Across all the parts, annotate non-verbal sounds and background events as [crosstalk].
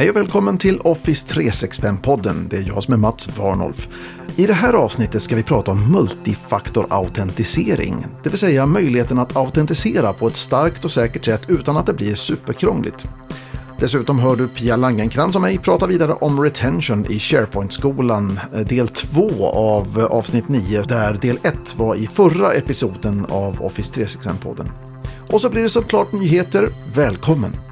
Hej och välkommen till Office 365-podden. Det är jag som är Mats Warnolf. I det här avsnittet ska vi prata om multifaktorautentisering, det vill säga möjligheten att autentisera på ett starkt och säkert sätt utan att det blir superkrångligt. Dessutom hör du Pia Langenkrantz och mig prata vidare om retention i SharePoint-skolan, eh, del 2 av eh, avsnitt 9, där del 1 var i förra episoden av Office 365-podden. Och så blir det såklart nyheter. Välkommen!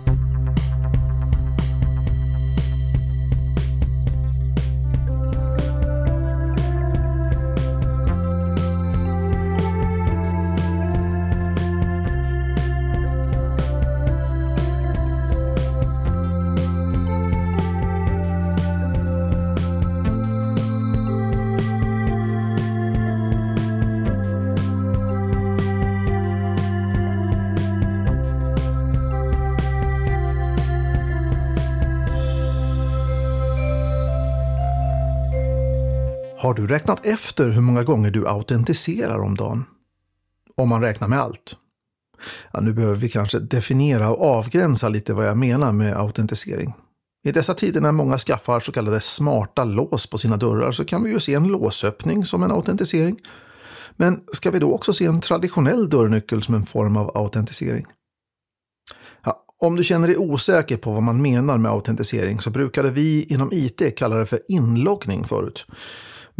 Du räknat efter hur många gånger du autentiserar om dagen? Om man räknar med allt. Ja, nu behöver vi kanske definiera och avgränsa lite vad jag menar med autentisering. I dessa tider när många skaffar så kallade smarta lås på sina dörrar så kan vi ju se en låsöppning som en autentisering. Men ska vi då också se en traditionell dörrnyckel som en form av autentisering? Ja, om du känner dig osäker på vad man menar med autentisering så brukade vi inom IT kalla det för inloggning förut.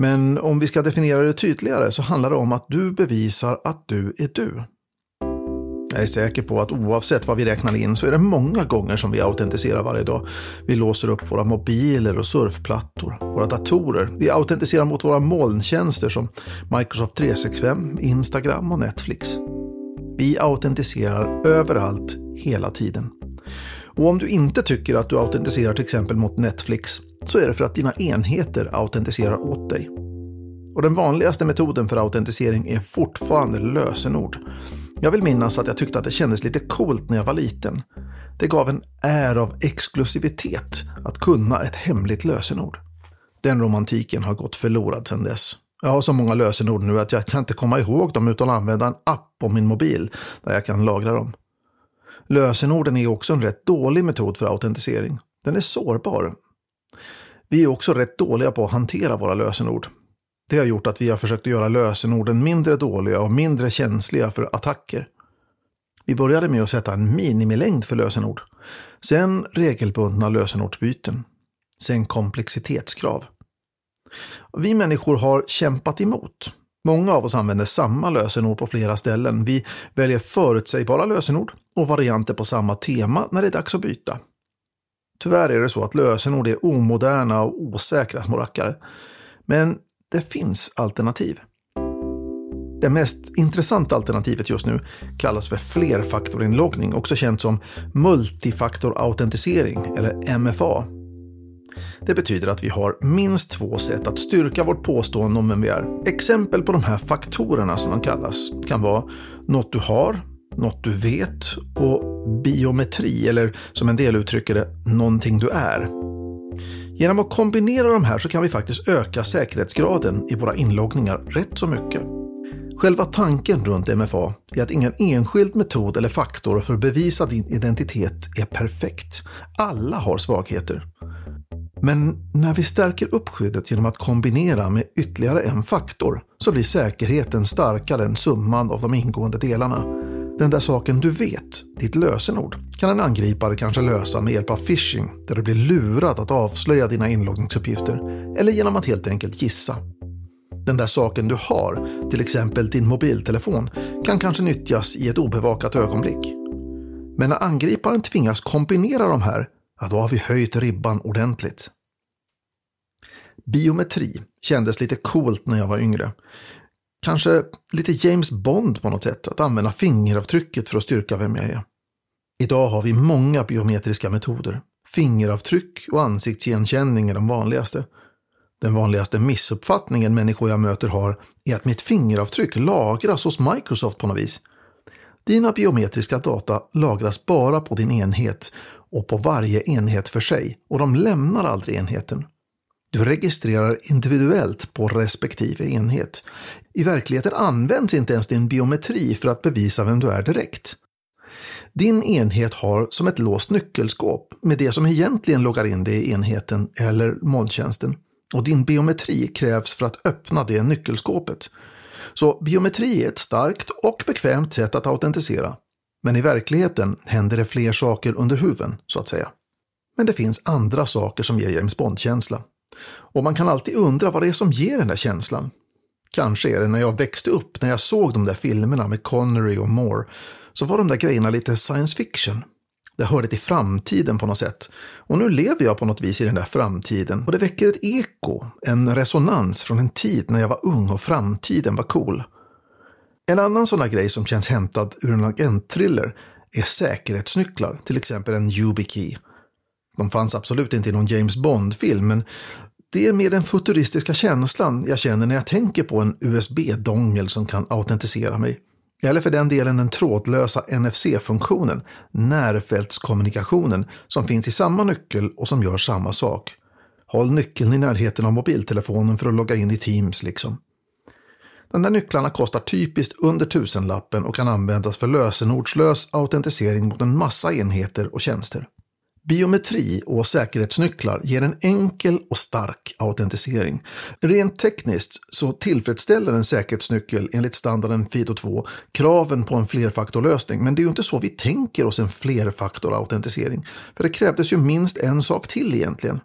Men om vi ska definiera det tydligare så handlar det om att du bevisar att du är du. Jag är säker på att oavsett vad vi räknar in så är det många gånger som vi autentiserar varje dag. Vi låser upp våra mobiler och surfplattor, våra datorer. Vi autentiserar mot våra molntjänster som Microsoft 365, Instagram och Netflix. Vi autentiserar överallt, hela tiden. Och om du inte tycker att du autentiserar till exempel mot Netflix så är det för att dina enheter autentiserar åt dig. Och den vanligaste metoden för autentisering är fortfarande lösenord. Jag vill minnas att jag tyckte att det kändes lite coolt när jag var liten. Det gav en är av exklusivitet att kunna ett hemligt lösenord. Den romantiken har gått förlorad sedan dess. Jag har så många lösenord nu att jag kan inte komma ihåg dem utan att använda en app på min mobil där jag kan lagra dem. Lösenorden är också en rätt dålig metod för autentisering. Den är sårbar. Vi är också rätt dåliga på att hantera våra lösenord. Det har gjort att vi har försökt göra lösenorden mindre dåliga och mindre känsliga för attacker. Vi började med att sätta en minimilängd för lösenord. Sen regelbundna lösenordsbyten. Sen komplexitetskrav. Vi människor har kämpat emot. Många av oss använder samma lösenord på flera ställen. Vi väljer förutsägbara lösenord och varianter på samma tema när det är dags att byta. Tyvärr är det så att lösenord är omoderna och osäkra små rackare. Men det finns alternativ. Det mest intressanta alternativet just nu kallas för flerfaktorinloggning, också känt som multifaktorautentisering eller MFA. Det betyder att vi har minst två sätt att styrka vårt påstående om vem vi är. Exempel på de här faktorerna som de kallas kan vara något du har, något du vet och biometri, eller som en del uttrycker det, någonting du är. Genom att kombinera de här så kan vi faktiskt öka säkerhetsgraden i våra inloggningar rätt så mycket. Själva tanken runt MFA är att ingen enskild metod eller faktor för att bevisa din identitet är perfekt. Alla har svagheter. Men när vi stärker upp skyddet genom att kombinera med ytterligare en faktor så blir säkerheten starkare än summan av de ingående delarna. Den där saken du vet, ditt lösenord, kan en angripare kanske lösa med hjälp av phishing, där du blir lurad att avslöja dina inloggningsuppgifter, eller genom att helt enkelt gissa. Den där saken du har, till exempel din mobiltelefon, kan kanske nyttjas i ett obevakat ögonblick. Men när angriparen tvingas kombinera de här, ja då har vi höjt ribban ordentligt. Biometri kändes lite coolt när jag var yngre. Kanske lite James Bond på något sätt, att använda fingeravtrycket för att styrka vem jag är. Idag har vi många biometriska metoder. Fingeravtryck och ansiktsigenkänning är de vanligaste. Den vanligaste missuppfattningen människor jag möter har är att mitt fingeravtryck lagras hos Microsoft på något vis. Dina biometriska data lagras bara på din enhet och på varje enhet för sig och de lämnar aldrig enheten. Du registrerar individuellt på respektive enhet. I verkligheten används inte ens din biometri för att bevisa vem du är direkt. Din enhet har som ett låst nyckelskåp med det som egentligen loggar in dig i enheten eller molntjänsten. Och din biometri krävs för att öppna det nyckelskåpet. Så biometri är ett starkt och bekvämt sätt att autentisera. Men i verkligheten händer det fler saker under huven, så att säga. Men det finns andra saker som ger James Bond-känsla. Och man kan alltid undra vad det är som ger den där känslan. Kanske är det när jag växte upp, när jag såg de där filmerna med Connery och Moore, så var de där grejerna lite science fiction. Det hörde till framtiden på något sätt. Och nu lever jag på något vis i den där framtiden och det väcker ett eko, en resonans från en tid när jag var ung och framtiden var cool. En annan sån här grej som känns hämtad ur en agentthriller är säkerhetsnycklar, till exempel en YubiKey. De fanns absolut inte i någon James Bond-film, men det är mer den futuristiska känslan jag känner när jag tänker på en USB-dongel som kan autentisera mig. Eller för den delen den trådlösa NFC-funktionen, närfältskommunikationen, som finns i samma nyckel och som gör samma sak. Håll nyckeln i närheten av mobiltelefonen för att logga in i Teams liksom. De där nycklarna kostar typiskt under tusenlappen och kan användas för lösenordslös autentisering mot en massa enheter och tjänster. Biometri och säkerhetsnycklar ger en enkel och stark autentisering. Rent tekniskt så tillfredsställer en säkerhetsnyckel enligt standarden FIDO2 kraven på en flerfaktorlösning, men det är ju inte så vi tänker oss en flerfaktorautentisering. För det krävdes ju minst en sak till egentligen.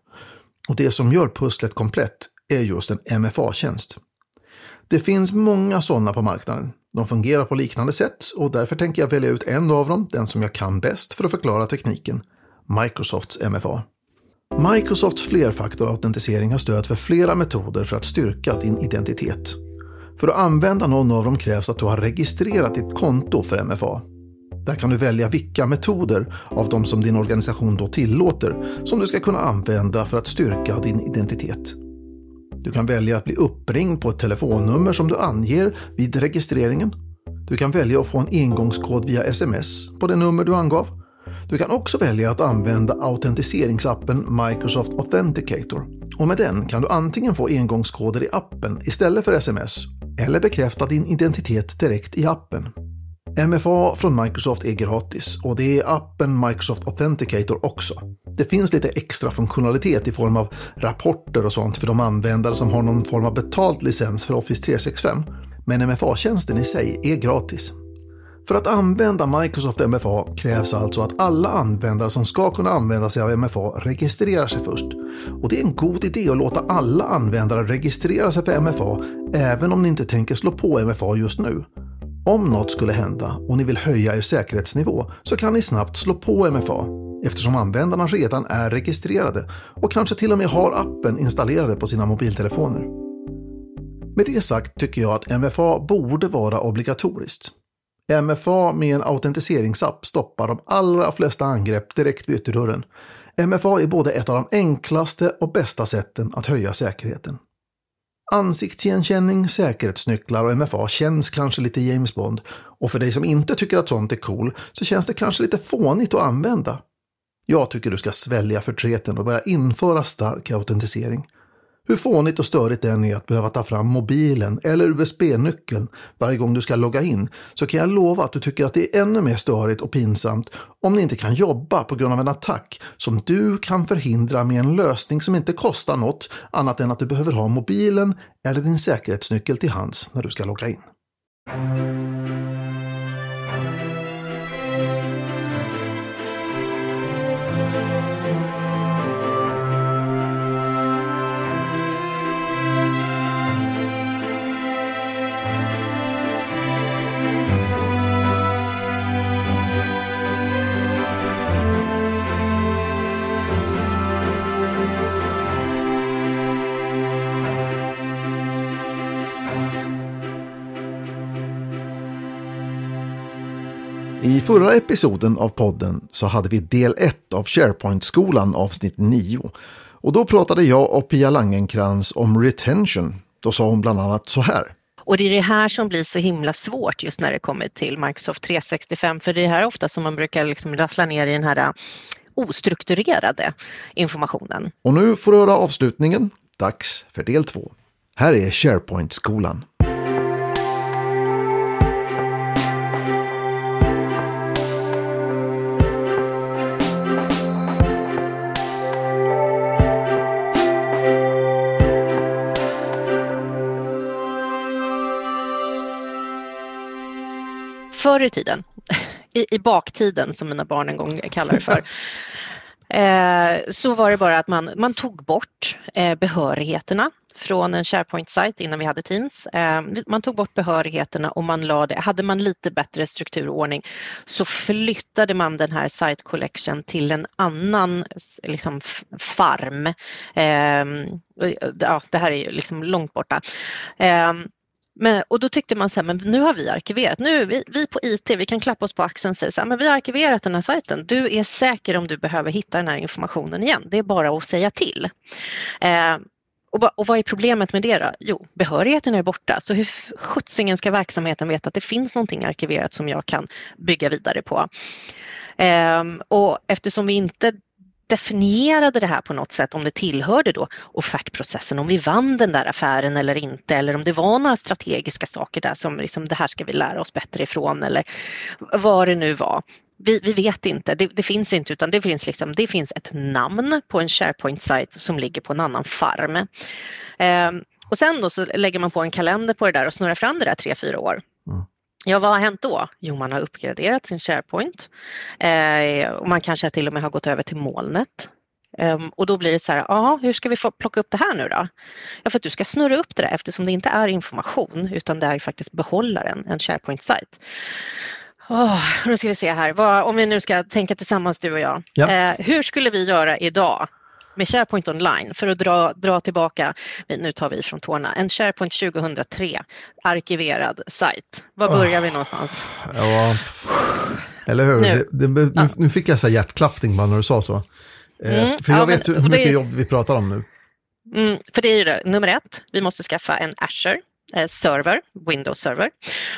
Och det som gör pusslet komplett är just en MFA-tjänst. Det finns många sådana på marknaden. De fungerar på liknande sätt och därför tänker jag välja ut en av dem, den som jag kan bäst för att förklara tekniken. Microsofts MFA. Microsofts flerfaktorautentisering har stöd för flera metoder för att styrka din identitet. För att använda någon av dem krävs att du har registrerat ditt konto för MFA. Där kan du välja vilka metoder av de som din organisation då tillåter som du ska kunna använda för att styrka din identitet. Du kan välja att bli uppringd på ett telefonnummer som du anger vid registreringen. Du kan välja att få en engångskod via sms på det nummer du angav du kan också välja att använda autentiseringsappen Microsoft Authenticator. Och med den kan du antingen få engångskoder i appen istället för sms eller bekräfta din identitet direkt i appen. MFA från Microsoft är gratis och det är appen Microsoft Authenticator också. Det finns lite extra funktionalitet i form av rapporter och sånt för de användare som har någon form av betald licens för Office 365. Men MFA-tjänsten i sig är gratis. För att använda Microsoft MFA krävs alltså att alla användare som ska kunna använda sig av MFA registrerar sig först. Och det är en god idé att låta alla användare registrera sig på MFA även om ni inte tänker slå på MFA just nu. Om något skulle hända och ni vill höja er säkerhetsnivå så kan ni snabbt slå på MFA eftersom användarna redan är registrerade och kanske till och med har appen installerade på sina mobiltelefoner. Med det sagt tycker jag att MFA borde vara obligatoriskt. MFA med en autentiseringsapp stoppar de allra flesta angrepp direkt vid ytterdörren. MFA är både ett av de enklaste och bästa sätten att höja säkerheten. Ansiktsigenkänning, säkerhetsnycklar och MFA känns kanske lite James Bond och för dig som inte tycker att sånt är cool så känns det kanske lite fånigt att använda. Jag tycker du ska svälja förtreten och börja införa stark autentisering. Hur fånigt och störigt det än är att behöva ta fram mobilen eller USB-nyckeln varje gång du ska logga in så kan jag lova att du tycker att det är ännu mer störigt och pinsamt om ni inte kan jobba på grund av en attack som du kan förhindra med en lösning som inte kostar något annat än att du behöver ha mobilen eller din säkerhetsnyckel till hands när du ska logga in. I förra episoden av podden så hade vi del 1 av SharePoint-skolan avsnitt 9. Och då pratade jag och Pia Langenkrans om retention. Då sa hon bland annat så här. Och det är det här som blir så himla svårt just när det kommer till Microsoft 365 för det är här ofta som man brukar liksom rassla ner i den här äh, ostrukturerade informationen. Och nu får du höra avslutningen. Dags för del 2. Här är SharePoint-skolan. Förr i tiden, [laughs] i, i baktiden som mina barn en gång kallade det för, [laughs] eh, så var det bara att man, man tog bort eh, behörigheterna från en SharePoint-sajt innan vi hade Teams. Eh, man tog bort behörigheterna och man lade, hade man lite bättre strukturordning så flyttade man den här site collection till en annan liksom, farm. Eh, ja, det här är ju liksom långt borta. Eh, men, och då tyckte man så här, men nu har vi arkiverat, nu vi, vi på IT, vi kan klappa oss på axeln och säga så här, men vi har arkiverat den här sajten. Du är säker om du behöver hitta den här informationen igen. Det är bara att säga till. Eh, och, och vad är problemet med det då? Jo, behörigheten är borta. Så hur sjuttsingen ska verksamheten veta att det finns någonting arkiverat som jag kan bygga vidare på? Eh, och eftersom vi inte definierade det här på något sätt, om det tillhörde då offertprocessen, om vi vann den där affären eller inte, eller om det var några strategiska saker där som liksom, det här ska vi lära oss bättre ifrån eller vad det nu var. Vi, vi vet inte, det, det, finns inte utan det finns, liksom, det finns ett namn på en SharePoint-sajt som ligger på en annan farm. Eh, och sen då så lägger man på en kalender på det där och snurrar fram det där tre, fyra år. Mm. Ja, vad har hänt då? Jo, man har uppgraderat sin SharePoint eh, och man kanske till och med har gått över till molnet. Um, och då blir det så här, ja, hur ska vi få plocka upp det här nu då? Ja, för att du ska snurra upp det där eftersom det inte är information utan det är faktiskt behållaren, en SharePoint-sajt. Oh, nu ska vi se här, vad, om vi nu ska tänka tillsammans du och jag. Ja. Eh, hur skulle vi göra idag med SharePoint online för att dra, dra tillbaka, nu tar vi från tårna, en SharePoint 2003 arkiverad sajt. Var börjar oh. vi någonstans? Ja, eller hur? Nu, det, det, ja. nu fick jag så hjärtklappning bara när du sa så. Eh, mm, för jag ja, vet men, hur mycket är, jobb vi pratar om nu. Mm, för det är ju det, nummer ett, vi måste skaffa en Azure eh, server, Windows server.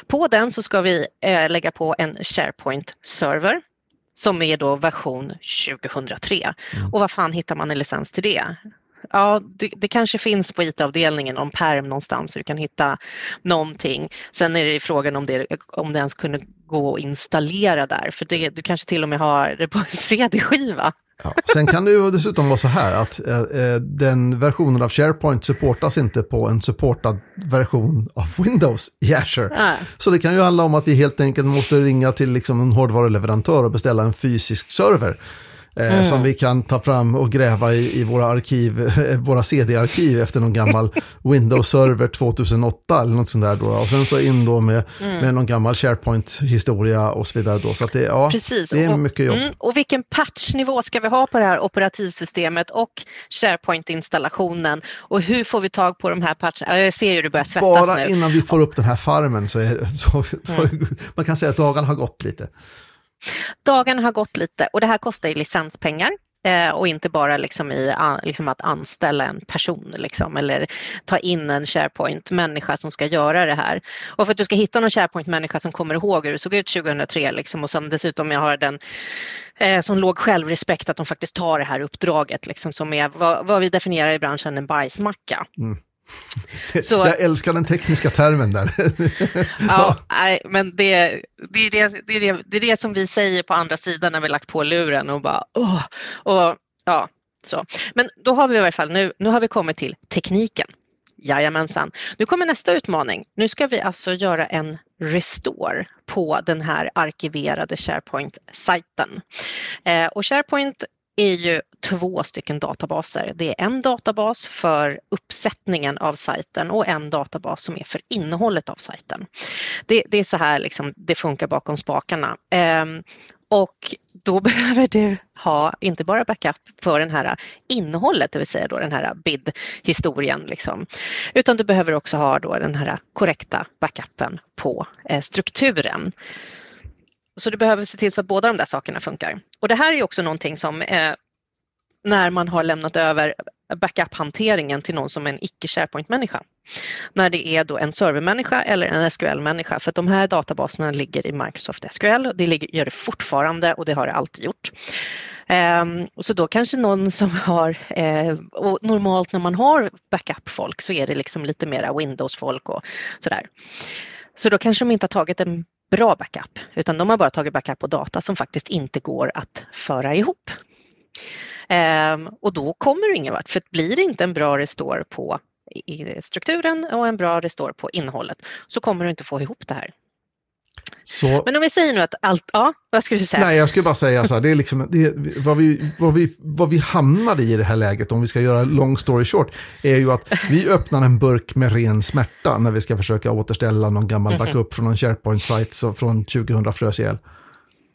På den så ska vi eh, lägga på en SharePoint server som är då version 2003. Mm. Och vad fan hittar man en licens till det? Ja, det, det, kanske finns på IT-avdelningen, om perm någonstans, så du kan hitta någonting. Sen är det frågan om det, om det ens kunde gå att installera där, för det, du kanske till och med har det på en [laughs] CD-skiva. Ja, sen kan det ju dessutom vara så här att eh, eh, den versionen av SharePoint supportas inte på en supportad version av Windows i Azure. Nej. Så det kan ju handla om att vi helt enkelt måste ringa till liksom en hårdvaruleverantör och beställa en fysisk server. Eh, mm. Som vi kan ta fram och gräva i, i våra arkiv, [laughs] våra CD-arkiv efter någon gammal [laughs] Windows-server 2008 eller något sånt där då. Och sen så in då med, mm. med någon gammal SharePoint-historia och så vidare då. Så det, ja, Precis. det är och, mycket jobb. Mm, och vilken patchnivå ska vi ha på det här operativsystemet och SharePoint-installationen? Och hur får vi tag på de här patcherna? Jag ser ju du börjar svettas Bara nu. innan vi får upp den här farmen så, är, så, så mm. man kan säga att dagarna har gått lite. Dagarna har gått lite och det här kostar ju licenspengar eh, och inte bara liksom i liksom att anställa en person liksom, eller ta in en SharePoint-människa som ska göra det här. Och för att du ska hitta någon SharePoint-människa som kommer ihåg hur det såg ut 2003 liksom, och som dessutom jag har den eh, som låg självrespekt att de faktiskt tar det här uppdraget liksom, som är vad, vad vi definierar i branschen en bajsmacka. Mm. Så, jag älskar den tekniska termen där. [laughs] ja, nej, men det, det, är det, det, är det, det är det som vi säger på andra sidan när vi lagt på luren och bara åh, och, ja, så. Men då har vi i alla fall, nu, nu har vi kommit till tekniken. Jajamensan. Nu kommer nästa utmaning. Nu ska vi alltså göra en restore på den här arkiverade SharePoint-sajten. Eh, och SharePoint är ju två stycken databaser. Det är en databas för uppsättningen av sajten och en databas som är för innehållet av sajten. Det, det är så här liksom, det funkar bakom spakarna. Ehm, och då [laughs] behöver du ha inte bara backup för den här innehållet, det vill säga då den här bid-historien, liksom, utan du behöver också ha då den här korrekta backupen på eh, strukturen. Så du behöver se till så att båda de där sakerna funkar. Och det här är också någonting som eh, när man har lämnat över backup-hanteringen till någon som är en icke SharePoint-människa. När det är då en servermänniska eller en SQL-människa för att de här databaserna ligger i Microsoft SQL. Det ligger, gör det fortfarande och det har det alltid gjort. Um, så då kanske någon som har, eh, och normalt när man har backup-folk så är det liksom lite mera Windows-folk och sådär. Så då kanske de inte har tagit en bra backup, utan de har bara tagit backup på data som faktiskt inte går att föra ihop. Ehm, och då kommer du ingen vart, för blir det inte en bra restore på strukturen och en bra restore på innehållet så kommer du inte få ihop det här. Så... Men om vi säger nu att allt, ja, vad skulle du säga? Nej, jag skulle bara säga så här, det är liksom, det är, vad, vi, vad, vi, vad vi hamnade i det här läget, om vi ska göra long story short, är ju att vi öppnar en burk med ren smärta när vi ska försöka återställa någon gammal mhm. backup från någon SharePoint-sajt från 2000 frös ihjäl.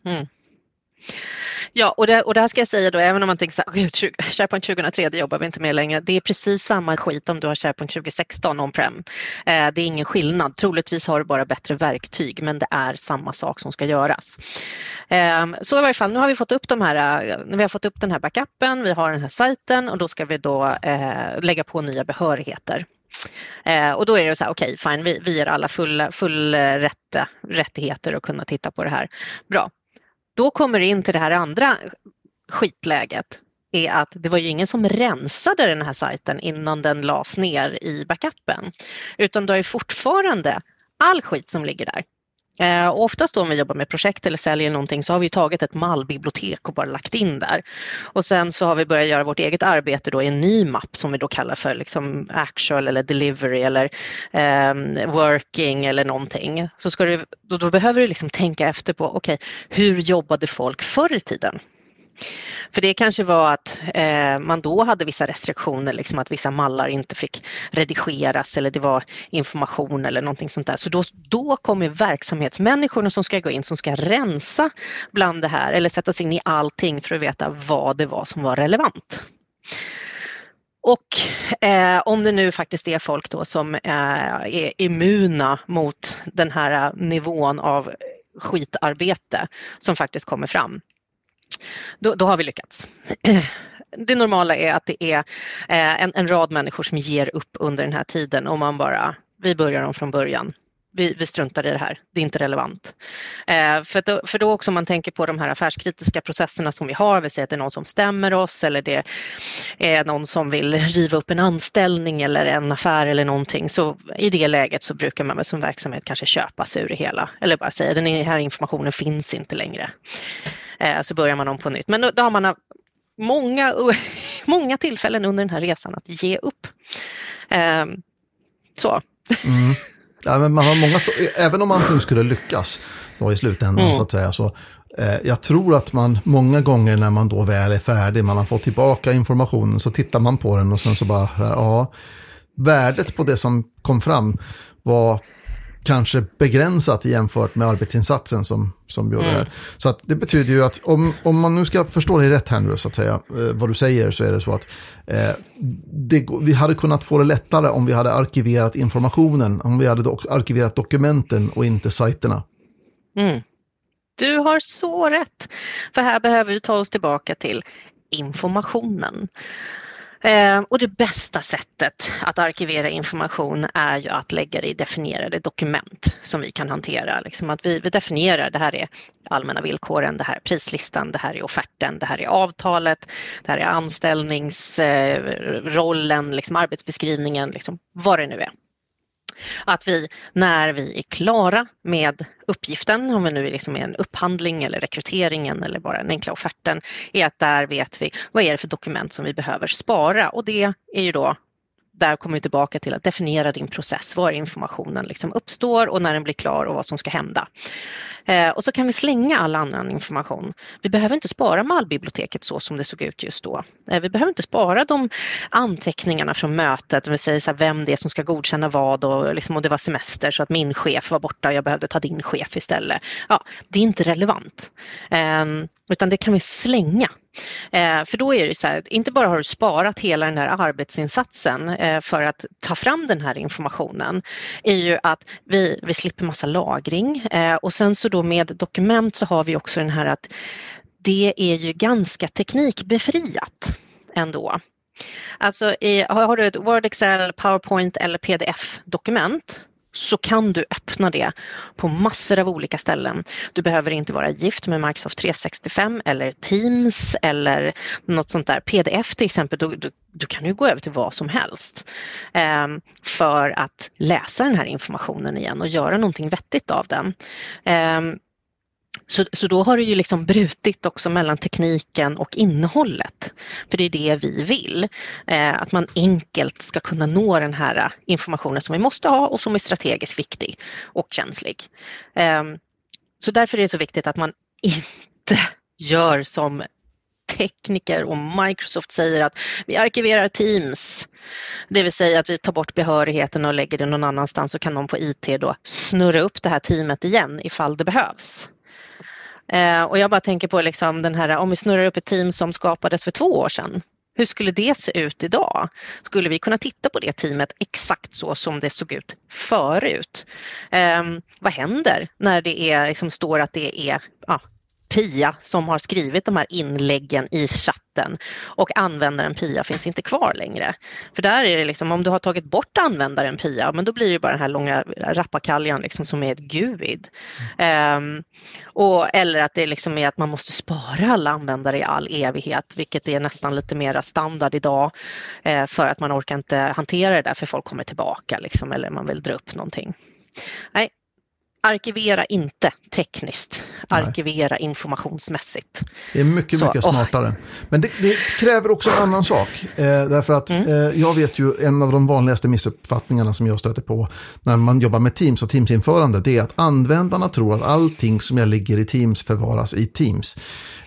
Mm. Ja, och det, och det här ska jag säga då, även om man tänker så här, SharePoint 2003, det jobbar vi inte med längre. Det är precis samma skit om du har SharePoint 2016 on-prem. Eh, det är ingen skillnad. Troligtvis har du bara bättre verktyg, men det är samma sak som ska göras. Eh, så i varje fall, nu har vi fått upp de här, eh, vi har fått upp den här backupen, vi har den här sajten och då ska vi då eh, lägga på nya behörigheter. Eh, och då är det så här, okej, okay, fine, vi, vi ger alla full, eh, full rätt, rättigheter att kunna titta på det här. Bra, då kommer det in till det här andra skitläget är att det var ju ingen som rensade den här sajten innan den lades ner i backupen. Utan du har ju fortfarande all skit som ligger där. Eh, och oftast då om vi jobbar med projekt eller säljer någonting så har vi tagit ett mallbibliotek och bara lagt in där. Och sen så har vi börjat göra vårt eget arbete då i en ny mapp som vi då kallar för liksom actual eller delivery eller eh, working eller någonting. Så ska du, då, då behöver du liksom tänka efter på, okej, okay, hur jobbade folk förr i tiden? För det kanske var att eh, man då hade vissa restriktioner, liksom att vissa mallar inte fick redigeras eller det var information eller någonting sånt där. Så då, då kommer verksamhetsmänniskorna som ska gå in, som ska rensa bland det här eller sätta sig in i allting för att veta vad det var som var relevant. Och eh, om det nu faktiskt är folk då som eh, är immuna mot den här nivån av skitarbete som faktiskt kommer fram, då, då har vi lyckats. [clears throat] Det normala är att det är eh, en, en rad människor som ger upp under den här tiden och man bara, vi börjar om från början vi, vi struntar i det här, det är inte relevant. Eh, för, då, för då också om man tänker på de här affärskritiska processerna som vi har, vi säger att det är någon som stämmer oss eller det är någon som vill riva upp en anställning eller en affär eller någonting, så i det läget så brukar man väl som verksamhet kanske köpa sig ur det hela eller bara säga den här informationen finns inte längre. Eh, så börjar man om på nytt. Men då, då har man många, [laughs] många tillfällen under den här resan att ge upp. Eh, så. Mm. [laughs] Ja, men man har många, även om man nu skulle lyckas då i slutändan mm. så att säga, så eh, jag tror att man många gånger när man då väl är färdig, man har fått tillbaka informationen, så tittar man på den och sen så bara, ja, värdet på det som kom fram var kanske begränsat jämfört med arbetsinsatsen som, som gjorde mm. det här. Så att det betyder ju att om, om man nu ska förstå dig rätt här nu, så att säga, eh, vad du säger, så är det så att eh, det, vi hade kunnat få det lättare om vi hade arkiverat informationen, om vi hade do arkiverat dokumenten och inte sajterna. Mm. Du har så rätt, för här behöver vi ta oss tillbaka till informationen. Eh, och det bästa sättet att arkivera information är ju att lägga det i definierade dokument som vi kan hantera. Liksom att vi, vi definierar, det här är allmänna villkoren, det här är prislistan, det här är offerten, det här är avtalet, det här är anställningsrollen, eh, liksom arbetsbeskrivningen, liksom, vad det nu är. Att vi när vi är klara med uppgiften, om vi nu liksom är en upphandling eller rekryteringen eller bara den enkla offerten, är att där vet vi vad är det för dokument som vi behöver spara och det är ju då där kommer vi tillbaka till att definiera din process, var informationen liksom uppstår och när den blir klar och vad som ska hända. Eh, och så kan vi slänga all annan information. Vi behöver inte spara mallbiblioteket så som det såg ut just då. Eh, vi behöver inte spara de anteckningarna från mötet, om vi säger så här, vem det är som ska godkänna vad och, liksom, och det var semester så att min chef var borta och jag behövde ta din chef istället. Ja, det är inte relevant. Eh, utan det kan vi slänga. Eh, för då är det så här, inte bara har du sparat hela den här arbetsinsatsen eh, för att ta fram den här informationen, är ju att vi, vi slipper massa lagring eh, och sen så då med dokument så har vi också den här att det är ju ganska teknikbefriat ändå. Alltså i, har du ett Word, Excel, PowerPoint eller PDF-dokument så kan du öppna det på massor av olika ställen. Du behöver inte vara gift med Microsoft 365 eller Teams eller något sånt där. PDF till exempel, du, du, du kan ju gå över till vad som helst eh, för att läsa den här informationen igen och göra någonting vettigt av den. Eh, så, så då har det ju liksom brutit också mellan tekniken och innehållet. För det är det vi vill. Eh, att man enkelt ska kunna nå den här informationen som vi måste ha och som är strategiskt viktig och känslig. Eh, så därför är det så viktigt att man inte [laughs] gör som tekniker och Microsoft säger att vi arkiverar Teams. Det vill säga att vi tar bort behörigheten och lägger det någon annanstans så kan någon på IT då snurra upp det här teamet igen ifall det behövs. Eh, och jag bara tänker på liksom den här, om vi snurrar upp ett team som skapades för två år sedan. Hur skulle det se ut idag? Skulle vi kunna titta på det teamet exakt så som det såg ut förut? Eh, vad händer när det är, liksom, står att det är ja, Pia som har skrivit de här inläggen i chatten och användaren Pia finns inte kvar längre. För där är det liksom, om du har tagit bort användaren Pia, men då blir det bara den här långa rappakaljan liksom som är ett GUID. Um, ehm, och, eller att det liksom är att man måste spara alla användare i all evighet, vilket är nästan lite mera standard idag eh, för att man orkar inte hantera det där för folk kommer tillbaka liksom, eller man vill dra upp någonting. Nej, arkivera inte tekniskt, arkivera Nej. informationsmässigt. Det är mycket, Så, mycket smartare. Oh. Men det, det, kräver också en annan sak. Eh, därför att mm. eh, jag vet ju en av de vanligaste missuppfattningarna som jag stöter på när man jobbar med Teams och Teams-införande, det är att användarna tror att allting som jag ligger i Teams förvaras i Teams.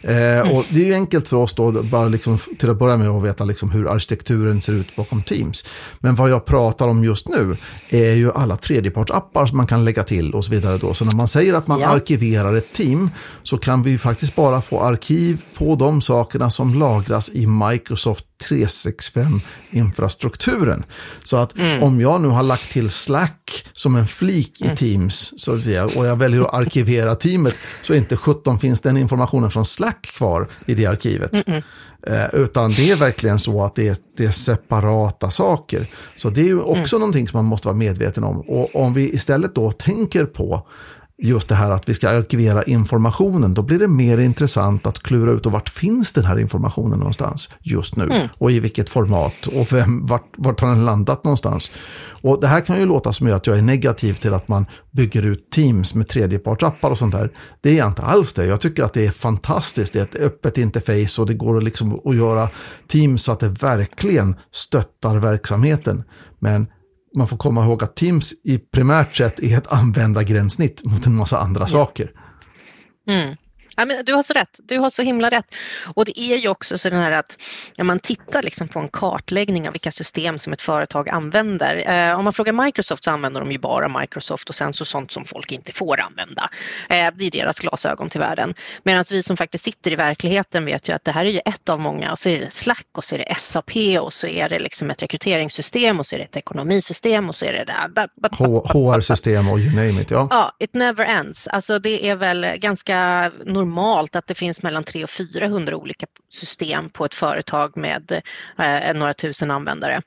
Eh, mm. Och det är ju enkelt för oss då, bara liksom, till att börja med att veta liksom hur arkitekturen ser ut bakom Teams. Men vad jag pratar om just nu är ju alla tredjepartsappar som man kan lägga till och så vidare. Då. Så när man säger att man ja. arkiverar ett team så kan vi faktiskt bara få arkiv på de sakerna som lagras i Microsoft 365-infrastrukturen. Så att mm. om jag nu har lagt till Slack som en flik i mm. Teams så säga, och jag väljer att arkivera teamet så inte 17 finns den informationen från Slack kvar i det arkivet. Mm eh, utan det är verkligen så att det är, det är separata saker. Så det är ju också mm. någonting som man måste vara medveten om. Och om vi istället då tänker på just det här att vi ska arkivera informationen, då blir det mer intressant att klura ut och vart finns den här informationen någonstans just nu mm. och i vilket format och vem, vart, vart har den landat någonstans. Och det här kan ju låta som att jag är negativ till att man bygger ut Teams med tredjepartsappar och sånt där. Det är jag inte alls det. Jag tycker att det är fantastiskt. Det är ett öppet interface och det går liksom att göra Teams så att det verkligen stöttar verksamheten. Men man får komma ihåg att Teams i primärt sett är ett användargränssnitt mot en massa andra saker. Mm. Ja, men du har så rätt, du har så himla rätt. Och det är ju också så här att när man tittar liksom på en kartläggning av vilka system som ett företag använder. Eh, om man frågar Microsoft så använder de ju bara Microsoft och sen så sånt som folk inte får använda. Eh, det är deras glasögon till världen. Medan vi som faktiskt sitter i verkligheten vet ju att det här är ju ett av många och så är det Slack och så är det SAP och så är det liksom ett rekryteringssystem och så är det ett ekonomisystem och så är det där. HR-system och you name it, ja. Ja, it never ends. Alltså det är väl ganska normalt att det finns mellan 300 och 400 olika system på ett företag med eh, några tusen användare.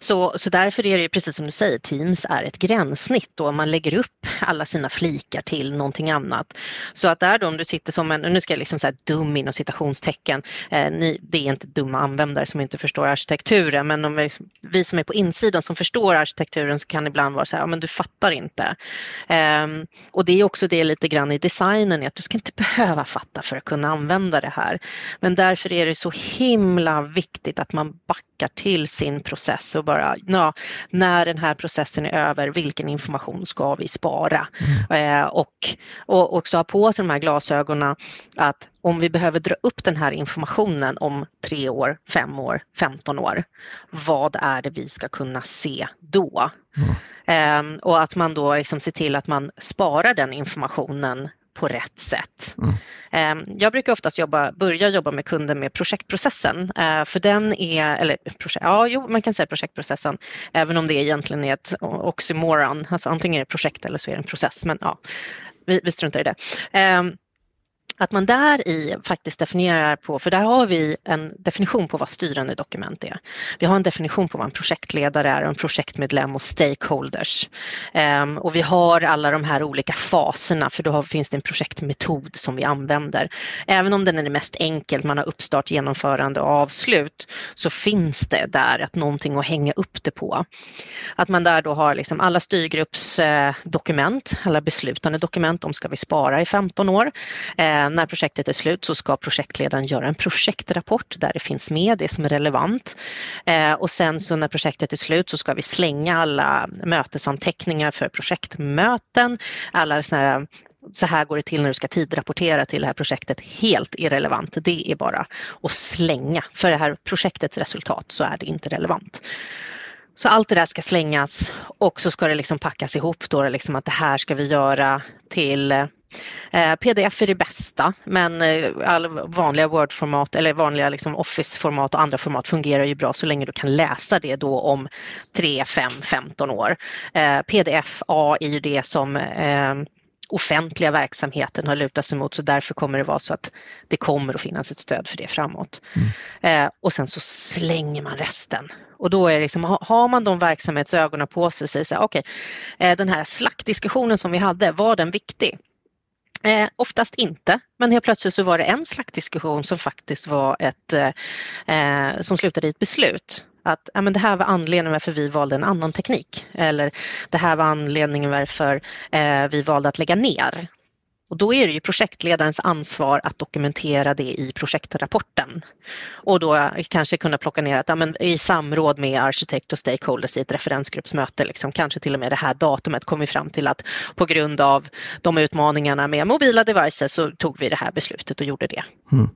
Så, så därför är det precis som du säger, Teams är ett gränssnitt och man lägger upp alla sina flikar till någonting annat. Så att där då om du sitter som en, nu ska jag liksom säga dum inom citationstecken, eh, ni, det är inte dumma användare som inte förstår arkitekturen, men om vi, vi som är på insidan som förstår arkitekturen så kan det ibland vara så här, ja, men du fattar inte. Eh, och det är också det lite grann i designen, att du ska inte behöva fatta för att kunna använda det här. Men därför är det så himla viktigt att man backar till sin process och bara, ja, när den här processen är över, vilken information ska vi spara? Mm. Eh, och, och också ha på sig de här glasögonen att om vi behöver dra upp den här informationen om tre år, fem år, femton år, vad är det vi ska kunna se då? Mm. Eh, och att man då liksom ser till att man sparar den informationen på rätt sätt. Mm. Ehm, jag brukar oftast jobba, börja jobba med kunder med projektprocessen, eh, för den är, eller projekt, ja, jo, man kan säga projektprocessen, även om det egentligen är ett oxymoron, alltså antingen är det projekt eller så är det en process, men ja, vi, vi struntar i det. Att man där i faktiskt definierar på, för där har vi en definition på vad styrande dokument är. Vi har en definition på vad en projektledare är, en projektmedlem och stakeholders. Um, och vi har alla de här olika faserna för då har, finns det en projektmetod som vi använder. Även om den är mest enkel, man har uppstart, genomförande och avslut, så finns det där att någonting att hänga upp det på. Att man där då har liksom alla styrgruppsdokument, eh, alla beslutande dokument, de ska vi spara i 15 år. Ehm, sen när projektet är slut så ska projektledaren göra en projektrapport där det finns med det som är relevant. Eh, och sen så när projektet är slut så ska vi slänga alla mötesanteckningar för projektmöten, alla såna här så här går det till när du ska tidrapportera till det här projektet, helt irrelevant. Det är bara att slänga. För det här projektets resultat så är det inte relevant. Så allt det där ska slängas och så ska det liksom packas ihop då, liksom att det här ska vi göra till pdf är det bästa, men eh, all vanliga Word-format eller vanliga liksom Office-format och andra format fungerar ju bra så länge du kan läsa det då om 3, 5, 15 år. Eh, pdf-A är ju det som eh, offentliga verksamheten har lutat sig mot så därför kommer det vara så att det kommer att finnas ett stöd för det framåt. Mm. Eh, och sen så slänger man resten. Och då är liksom, har man de verksamhetsögonen på sig och säger så här, okej, okay, eh, den här slaktdiskussionen som vi hade, var den viktig? Eh, oftast inte, men helt plötsligt så var det en slaktdiskussion som faktiskt var ett, eh, eh, som slutade i ett beslut att ja, men det här var anledningen varför vi valde en annan teknik eller det här var anledningen varför eh, vi valde att lägga ner. Och då är det ju projektledarens ansvar att dokumentera det i projektrapporten. Och då kanske kunna plocka ner att ja, men i samråd med arkitekt och stakeholders i ett referensgruppsmöte, liksom, kanske till och med det här datumet kom vi fram till att på grund av de utmaningarna med mobila devices så tog vi det här beslutet och gjorde det. Mm.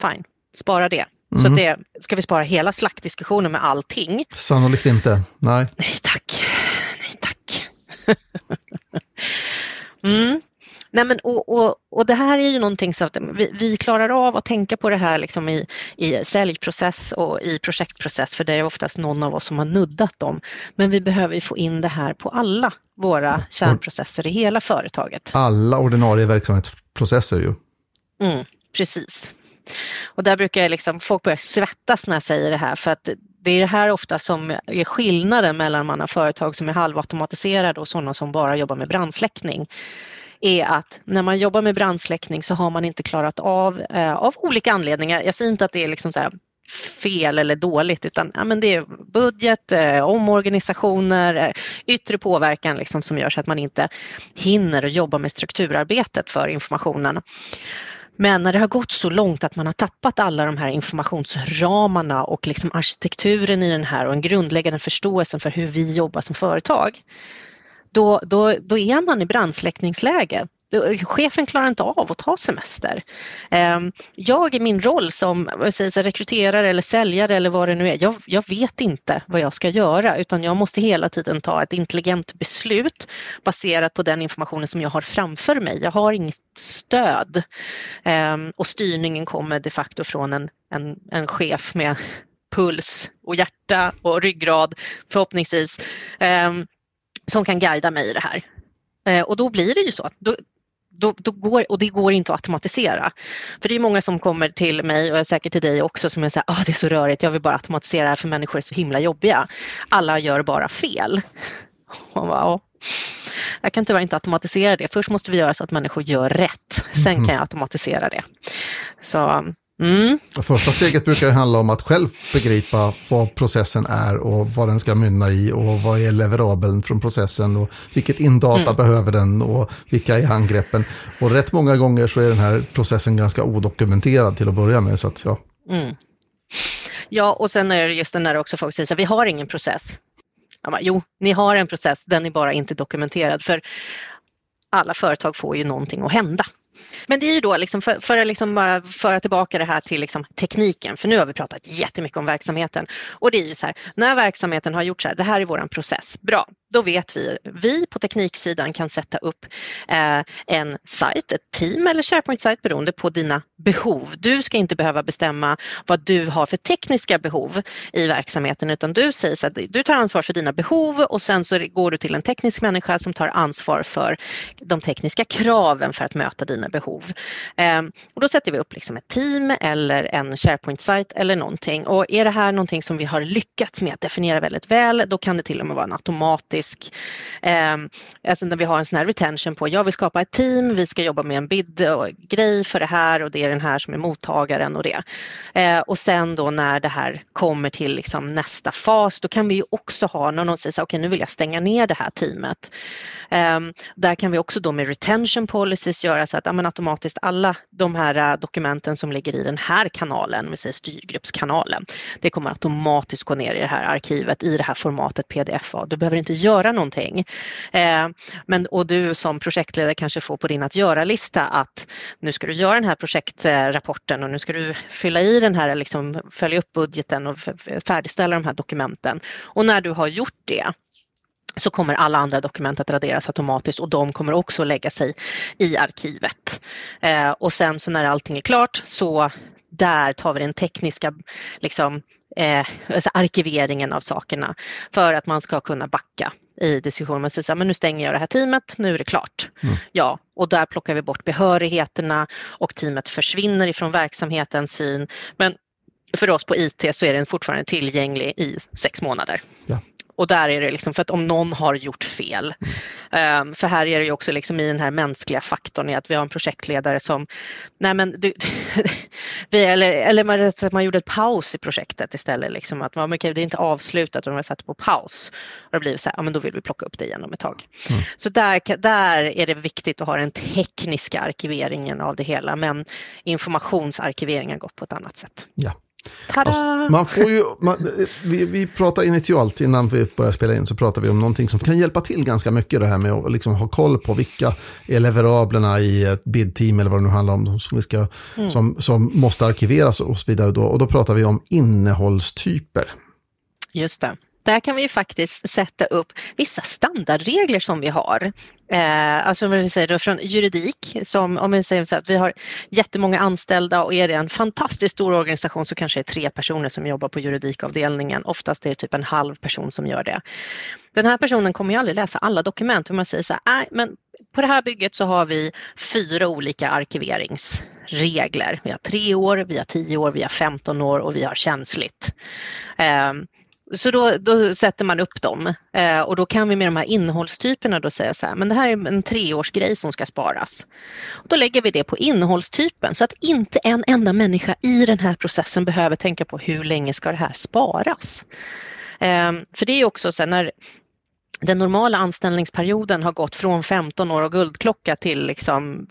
Fine, spara det. Mm. Så det, ska vi spara hela slaktdiskussionen med allting? Sannolikt inte, nej. Nej tack, nej tack. [laughs] mm. Nej, men, och, och, och det här är ju någonting så att vi, vi klarar av att tänka på det här liksom i, i säljprocess och i projektprocess för det är oftast någon av oss som har nuddat dem. Men vi behöver få in det här på alla våra kärnprocesser i hela företaget. Alla ordinarie verksamhetsprocesser ju. Mm, precis. Och där brukar jag liksom, folk börja svettas när jag säger det här för att det är det här ofta som är skillnaden mellan man har företag som är halvautomatiserade och sådana som bara jobbar med brandsläckning är att när man jobbar med brandsläckning så har man inte klarat av, eh, av olika anledningar, jag säger inte att det är liksom så fel eller dåligt utan ja, men det är budget, eh, omorganisationer, eh, yttre påverkan liksom som gör så att man inte hinner jobba med strukturarbetet för informationen. Men när det har gått så långt att man har tappat alla de här informationsramarna och liksom arkitekturen i den här och en grundläggande förståelse för hur vi jobbar som företag, då, då, då är man i brandsläckningsläge. Chefen klarar inte av att ta semester. Ehm, jag i min roll som säger, rekryterare eller säljare eller vad det nu är, jag, jag, vet inte vad jag ska göra utan jag måste hela tiden ta ett intelligent beslut baserat på den informationen som jag har framför mig. Jag har inget stöd ehm, och styrningen kommer de facto från en, en, en chef med puls och hjärta och ryggrad förhoppningsvis ehm, som kan guida mig i det här. Eh, och då blir det ju så att då, då, då, går, och det går inte att automatisera. För det är många som kommer till mig och säkert till dig också som är så här, oh, det är så rörigt, jag vill bara automatisera det här för människor är så himla jobbiga. Alla gör bara fel. [laughs] Bara, jag kan tyvärr inte automatisera det. Först måste vi göra så att människor gör rätt. Sen kan jag automatisera det. Så Mm. Första steget brukar handla om att själv begripa vad processen är och vad den ska mynna i och vad är leverabeln från processen och vilket indata mm. behöver den och vilka är angreppen. Och rätt många gånger så är den här processen ganska odokumenterad till att börja med. Så att, ja. Mm. ja, och sen är det just den där också folk säger att vi har ingen process. Bara, jo, ni har en process, den är bara inte dokumenterad. För alla företag får ju någonting att hända. Men det är ju då liksom för, för att liksom bara föra tillbaka det här till liksom tekniken, för nu har vi pratat jättemycket om verksamheten. Och det är ju så här, när verksamheten har gjort så här, det här är vår process, bra, då vet vi, vi på tekniksidan kan sätta upp eh, en sajt, ett team eller SharePoint-sajt beroende på dina behov. Du ska inte behöva bestämma vad du har för tekniska behov i verksamheten utan du säger så att du tar ansvar för dina behov och sen så går du till en teknisk människa som tar ansvar för de tekniska kraven för att möta dina behov. Eh, och då sätter vi upp liksom ett team eller en SharePoint-sajt eller någonting och är det här någonting som vi har lyckats med att definiera väldigt väl då kan det till och med vara en automatisk eh, alltså när vi har en sån här retention på, jag vill skapa ett team, vi ska jobba med en bid-grej för det här och det är den här som är mottagaren och det. Eh, och sen då när det här kommer till liksom nästa fas, då kan vi ju också ha när någon säger så okej okay, nu vill jag stänga ner det här teamet. Eh, där kan vi också då med retention policies göra så att ja, men automatiskt alla de här äh, dokumenten som ligger i den här kanalen, vi säger styrgruppskanalen. Det kommer automatiskt gå ner i det här arkivet i det här formatet pdf. Du behöver inte göra någonting. Eh, men, och du som projektledare kanske får på din att göra-lista att nu ska du göra den här projektrapporten och nu ska du fylla i den här, liksom, följa upp budgeten och färdigställa de här dokumenten. Och när du har gjort det så kommer alla andra dokument att raderas automatiskt och de kommer också lägga sig i arkivet. Eh, och sen så när allting är klart så där tar vi den tekniska liksom, eh, alltså arkiveringen av sakerna för att man ska kunna backa i diskussionen. Man säger så här, men nu stänger jag det här teamet, nu är det klart. Mm. Ja, och där plockar vi bort behörigheterna och teamet försvinner ifrån verksamhetens syn. Men för oss på IT så är den fortfarande tillgänglig i sex månader. Ja. Och där är det liksom för att om någon har gjort fel. Um, för här är det ju också liksom i den här mänskliga faktorn i att vi har en projektledare som, nej men du, [laughs] vi, eller, eller man, man gjorde ett paus i projektet istället. Liksom, att man, okay, det är inte avslutat och de har satt på paus. Och det blir så här, ja men då vill vi plocka upp det igen om ett tag. Mm. Så där, där är det viktigt att ha den tekniska arkiveringen av det hela men informationsarkiveringen gått på ett annat sätt. Ja. Alltså, man får ju, man, vi, vi pratar initialt innan vi börjar spela in så pratar vi om någonting som kan hjälpa till ganska mycket det här med att liksom ha koll på vilka är leverablerna i ett bid-team eller vad det nu handlar om som, vi ska, mm. som, som måste arkiveras och så vidare. Då, och då pratar vi om innehållstyper. Just det där kan vi faktiskt sätta upp vissa standardregler som vi har. Eh, alltså vad säger då, från juridik, som om vi säger så att vi har jättemånga anställda och är det en fantastiskt stor organisation så kanske det är tre personer som jobbar på juridikavdelningen. Oftast är det typ en halv person som gör det. Den här personen kommer ju aldrig läsa alla dokument. man säger så här, nej, men på det här bygget så har vi fyra olika arkiveringsregler. Vi har tre år, vi har tio år, vi har 15 år och vi har känsligt. Eh, så då, då, sätter man upp dem eh, och då kan vi med de här innehållstyperna då säga så här, men det här är en treårsgrej som ska sparas. Då lägger vi det på innehållstypen så att inte en enda människa i den här processen behöver tänka på hur länge ska det här sparas. Eh, för det är också så här, när den normala anställningsperioden har gått från 15 år och guldklocka till liksom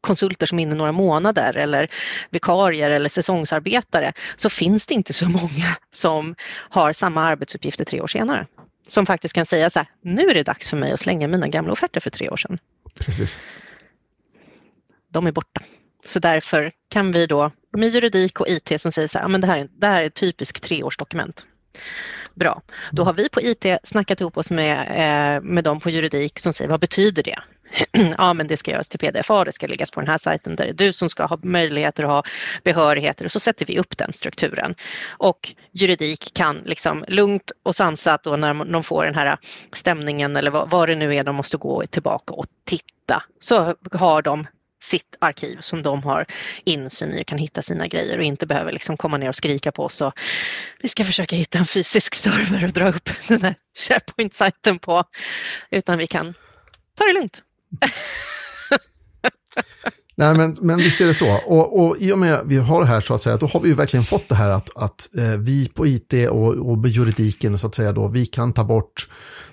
konsulter som är inne några månader eller vikarier eller säsongsarbetare så finns det inte så många som har samma arbetsuppgifter tre år senare. Som faktiskt kan säga så här, nu är det dags för mig att slänga mina gamla offerter för tre år sedan. Precis. De är borta. Så därför kan vi då med juridik och IT som säger så här, men det här är, det här är ett typiskt treårsdokument. Bra. Då har vi på IT snackat ihop oss med, eh, med dem på juridik som säger vad betyder det? [clears throat] ja, men det ska göras till PDFA, det ska läggas på den här sajten där det är du som ska ha möjligheter att ha behörigheter och så sätter vi upp den strukturen. Och juridik kan liksom lugnt och sansat och när de får den här stämningen eller vad, vad det nu är de måste gå tillbaka och titta så har de sitt arkiv som de har insyn i och kan hitta sina grejer och inte behöver liksom komma ner och skrika på oss. Och vi ska försöka hitta en fysisk server och dra upp [laughs] den här SharePoint-sajten på, utan vi kan ta det lugnt. [laughs] Nej, men, men visst är det så. Och, och i och med att vi har det här så att säga, då har vi ju verkligen fått det här att, att eh, vi på IT och, och juridiken så att säga då, vi kan ta bort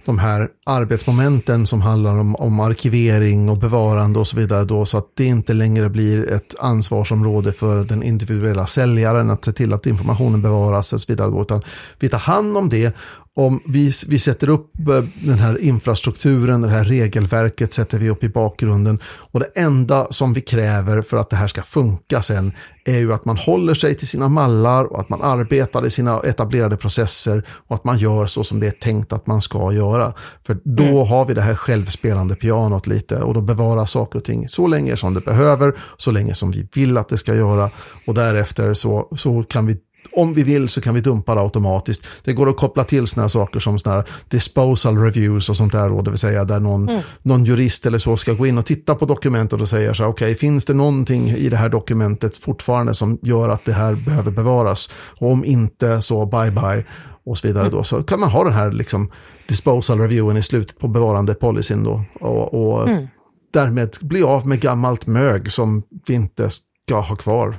de här arbetsmomenten som handlar om, om arkivering och bevarande och så vidare då, så att det inte längre blir ett ansvarsområde för den individuella säljaren att se till att informationen bevaras och så vidare då, utan vi tar hand om det om vi, vi sätter upp eh, den här infrastrukturen, det här regelverket sätter vi upp i bakgrunden och det enda som vi kräver för att det här ska funka sen är ju att man håller sig till sina mallar och att man arbetar i sina etablerade processer och att man gör så som det är tänkt att man ska göra. För då mm. har vi det här självspelande pianot lite och då bevarar saker och ting så länge som det behöver, så länge som vi vill att det ska göra och därefter så, så kan vi om vi vill så kan vi dumpa det automatiskt. Det går att koppla till sådana saker som här disposal reviews och sånt där. Då, det vill säga där någon, mm. någon jurist eller så ska gå in och titta på dokumentet och säga så här, okej, okay, finns det någonting i det här dokumentet fortfarande som gör att det här behöver bevaras? Och om inte så bye bye och så vidare då. Så kan man ha den här liksom disposal reviewen i slutet på bevarande policyn då. Och, och mm. därmed bli av med gammalt mög som vi inte ska ha kvar.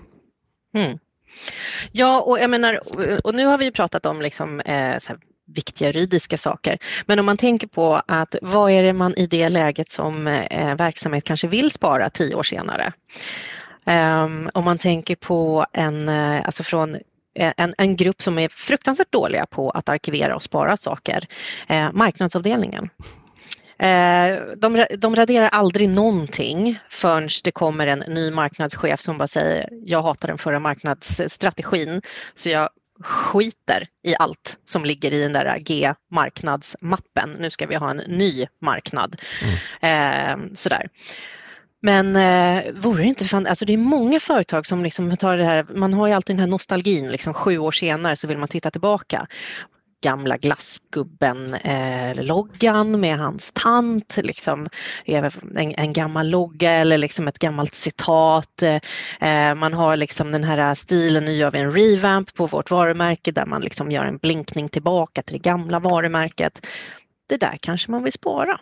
Mm. Ja, och jag menar, och nu har vi pratat om liksom, eh, viktiga juridiska saker. Men om man tänker på att vad är det man i det läget som eh, verksamhet kanske vill spara tio år senare? Um, om man tänker på en, eh, alltså från eh, en, en grupp som är fruktansvärt dåliga på att arkivera och spara saker, eh, marknadsavdelningen. Eh, de, de raderar aldrig någonting förrän det kommer en ny marknadschef som bara säger jag hatar den förra marknadsstrategin så jag skiter i allt som ligger i den där G-marknadsmappen. Nu ska vi ha en ny marknad. Mm. Eh, sådär. Men eh, vore det inte fan, alltså det är många företag som liksom tar det här, man har ju alltid den här nostalgin, liksom sju år senare så vill man titta tillbaka gamla glassgubben-loggan eh, med hans tant, liksom, en, en, gammal logga eller liksom ett gammalt citat. Eh, man har liksom den här stilen, nu gör vi en revamp på vårt varumärke där man liksom gör en blinkning tillbaka till det gamla varumärket. Det där kanske man vill spara.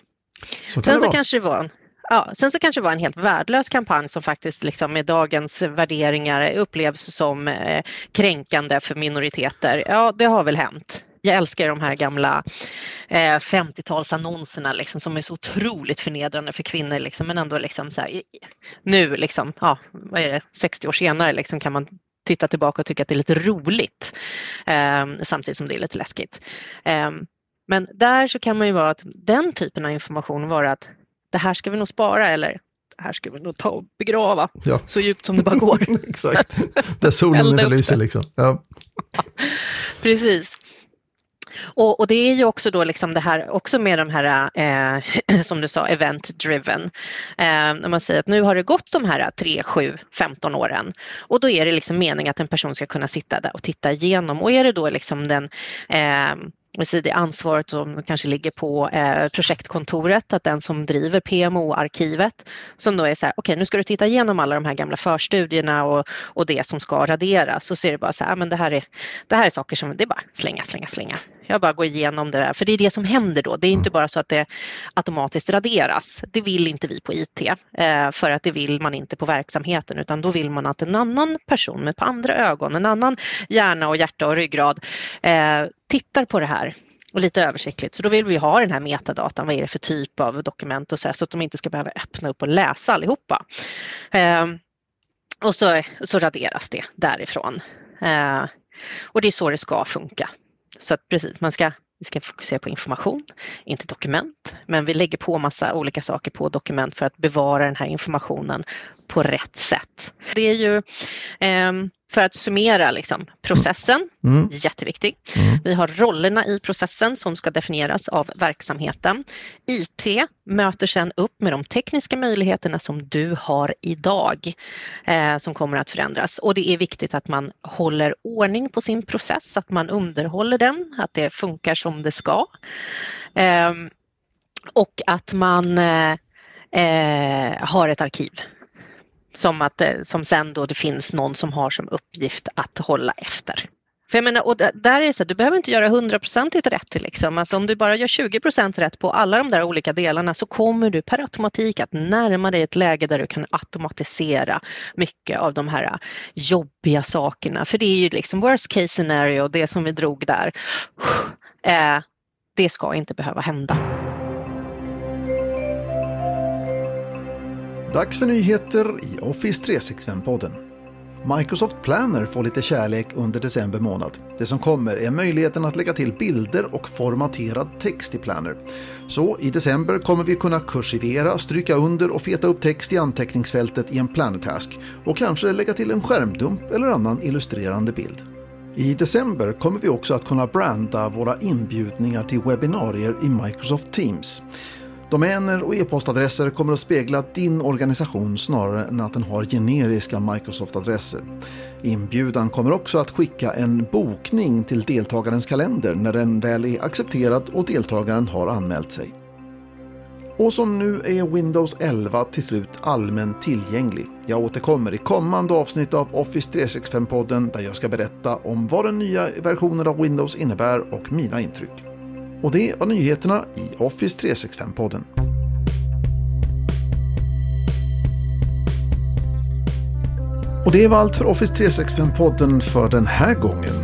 Så Sen så kanske det var en Ja, sen så kanske det var en helt värdelös kampanj som faktiskt liksom med dagens värderingar upplevs som eh, kränkande för minoriteter. Ja, det har väl hänt jag älskar de här gamla eh, 50-talsannonserna liksom, som är så otroligt förnedrande för kvinnor liksom, men ändå liksom så här, nu liksom, ja, vad är det, 60 år senare liksom, kan man titta tillbaka och tycka att det är lite roligt eh, samtidigt som det är lite läskigt. Eh, men där så kan man ju vara att den typen av information vara att det här ska vi nog spara eller det här ska vi nog ta och begrava ja. så djupt som det bara går. [laughs] Exakt, där solen inte lyser liksom. Ja. [laughs] Precis. Och, och, det är ju också då liksom det här också med de här, eh, [clears throat] som du sa, event driven. Eh, när man säger att nu har det gått de här 3, 7, 15 åren och då är det liksom meningen att en person ska kunna sitta där och titta igenom och är det då liksom den eh, det ansvaret som kanske ligger på eh, projektkontoret, att den som driver PMO-arkivet som då är så här, okej okay, nu ska du titta igenom alla de här gamla förstudierna och, och det som ska raderas så ser det bara så här, men det här är, det här är saker som, det är bara slänga, slänga, slänga. Jag bara går igenom det där, för det är det som händer då. Det är inte bara så att det automatiskt raderas. Det vill inte vi på IT, eh, för att det vill man inte på verksamheten, utan då vill man att en annan person med på andra ögon, en annan hjärna och hjärta och ryggrad eh, tittar på det här och lite översiktligt. Så då vill vi ha den här metadatan, vad är det för typ av dokument och så, här, så att de inte ska behöva öppna upp och läsa allihopa. Eh, och så, så raderas det därifrån. Eh, och det är så det ska funka. Så att precis, man ska, vi ska fokusera på information, inte dokument, men vi lägger på massa olika saker på dokument för att bevara den här informationen på rätt sätt. Det är ju eh, för att summera liksom, processen, mm. jätteviktig. Mm. Vi har rollerna i processen som ska definieras av verksamheten. IT möter sedan upp med de tekniska möjligheterna som du har idag eh, som kommer att förändras och det är viktigt att man håller ordning på sin process, att man underhåller den, att det funkar som det ska. Eh, och att man eh, eh har ett arkiv som, att, eh, som sen då det finns någon som har som uppgift att hålla efter. För jag menar, och där är det så att du behöver inte göra hundraprocentigt rätt. Liksom. Alltså om du bara gör 20 procent rätt på alla de där olika delarna så kommer du per automatik att närma dig ett läge där du kan automatisera mycket av de här jobbiga sakerna. För det är ju liksom worst case scenario, det som vi drog där. Eh, det ska inte behöva hända. Dags för nyheter i Office 365-podden. Microsoft Planner får lite kärlek under december månad. Det som kommer är möjligheten att lägga till bilder och formaterad text i Planner. Så i december kommer vi kunna kursivera, stryka under och feta upp text i anteckningsfältet i en Planner-task och kanske lägga till en skärmdump eller annan illustrerande bild. I december kommer vi också att kunna branda våra inbjudningar till webbinarier i Microsoft Teams. Domäner och e-postadresser kommer att spegla din organisation snarare än att den har generiska Microsoft-adresser. Inbjudan kommer också att skicka en bokning till deltagarens kalender när den väl är accepterad och deltagaren har anmält sig. Och som nu är Windows 11 till slut allmänt tillgänglig. Jag återkommer i kommande avsnitt av Office 365-podden där jag ska berätta om vad den nya versionen av Windows innebär och mina intryck. Och det var nyheterna i Office 365-podden. Och det var allt för Office 365-podden för den här gången.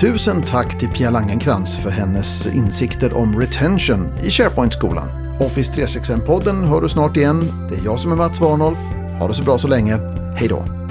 Tusen tack till Pia Langenkrans för hennes insikter om retention i SharePoint-skolan. Office 365-podden hör du snart igen. Det är jag som är Mats Warnolf. Ha det så bra så länge. Hej då!